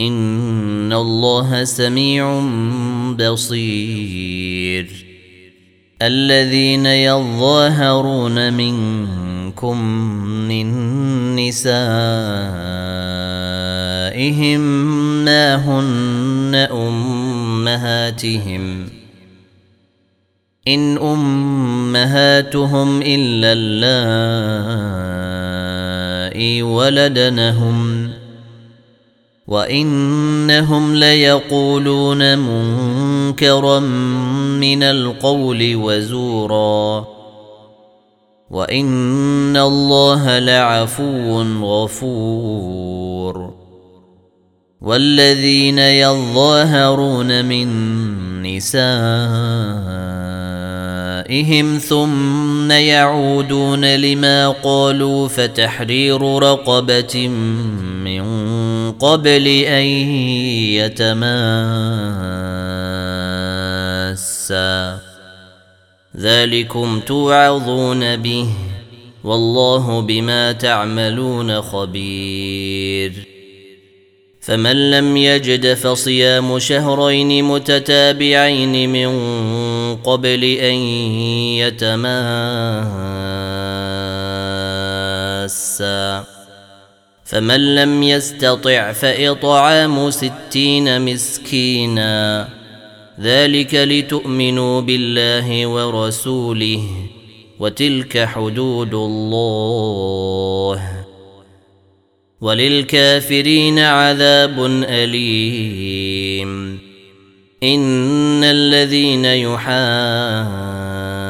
إن الله سميع بصير الذين يظاهرون منكم من نسائهم ما هن أمهاتهم إن أمهاتهم إلا اللائي ولدنهم وانهم ليقولون منكرا من القول وزورا وان الله لعفو غفور والذين يظاهرون من نسائهم ثم يعودون لما قالوا فتحرير رقبه من قبل أن يتماسا. ذلكم توعظون به والله بما تعملون خبير. فمن لم يجد فصيام شهرين متتابعين من قبل أن يتماسا. فمن لم يستطع فإطعام ستين مسكينا. ذلك لتؤمنوا بالله ورسوله وتلك حدود الله. وللكافرين عذاب أليم. إن الذين يحاسبون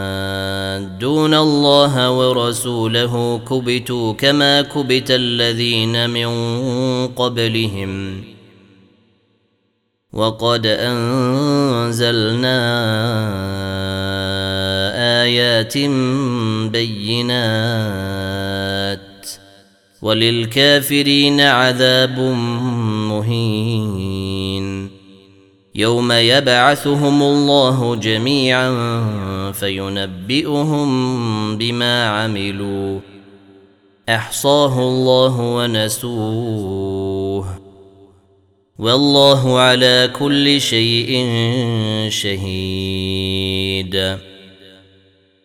يحادون الله ورسوله كبتوا كما كبت الذين من قبلهم وقد انزلنا ايات بينات وللكافرين عذاب مهين يوم يبعثهم الله جميعا فينبئهم بما عملوا. أحصاه الله ونسوه. والله على كل شيء شهيد.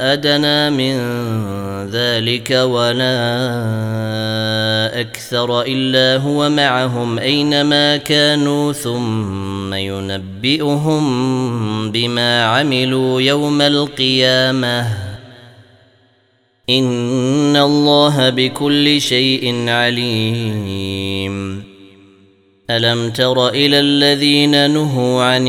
أدنى من ذلك ولا أكثر إلا هو معهم أينما كانوا ثم ينبئهم بما عملوا يوم القيامة. إن الله بكل شيء عليم. ألم تر إلى الذين نهوا عن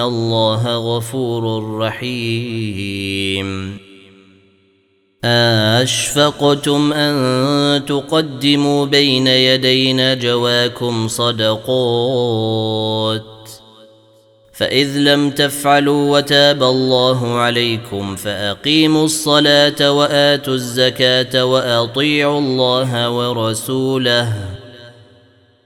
الله غفور رحيم. اشفقتم ان تقدموا بين يدي نجواكم صدقات فاذ لم تفعلوا وتاب الله عليكم فاقيموا الصلاه واتوا الزكاه واطيعوا الله ورسوله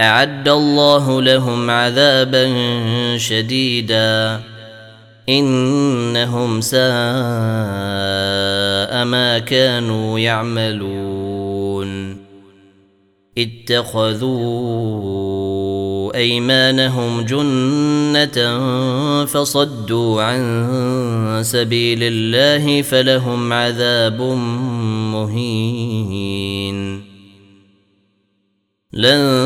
أعد الله لهم عذابا شديدا. إنهم ساء ما كانوا يعملون. اتخذوا أيمانهم جنة فصدوا عن سبيل الله فلهم عذاب مهين. لن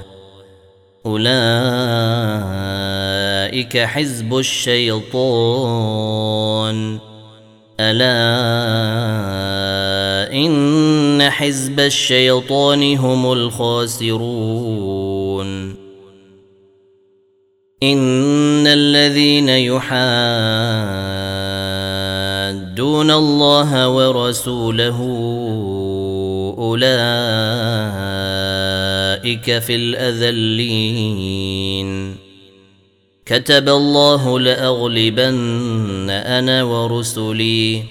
أولئك حزب الشيطان. ألا إن حزب الشيطان هم الخاسرون. إن الذين يحادون الله ورسوله اولئك في الاذلين كتب الله لاغلبن أنا ورسلي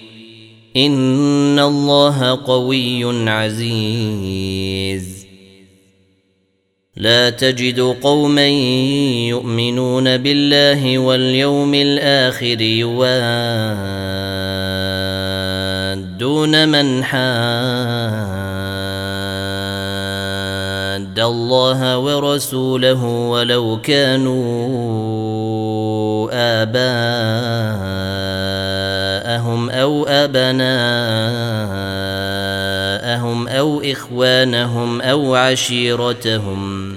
ان الله قوي عزيز لا تجد قوما يؤمنون بالله واليوم الآخر يوادون من حاد الله ورسوله ولو كانوا آباءهم أو أبناءهم أو إخوانهم أو عشيرتهم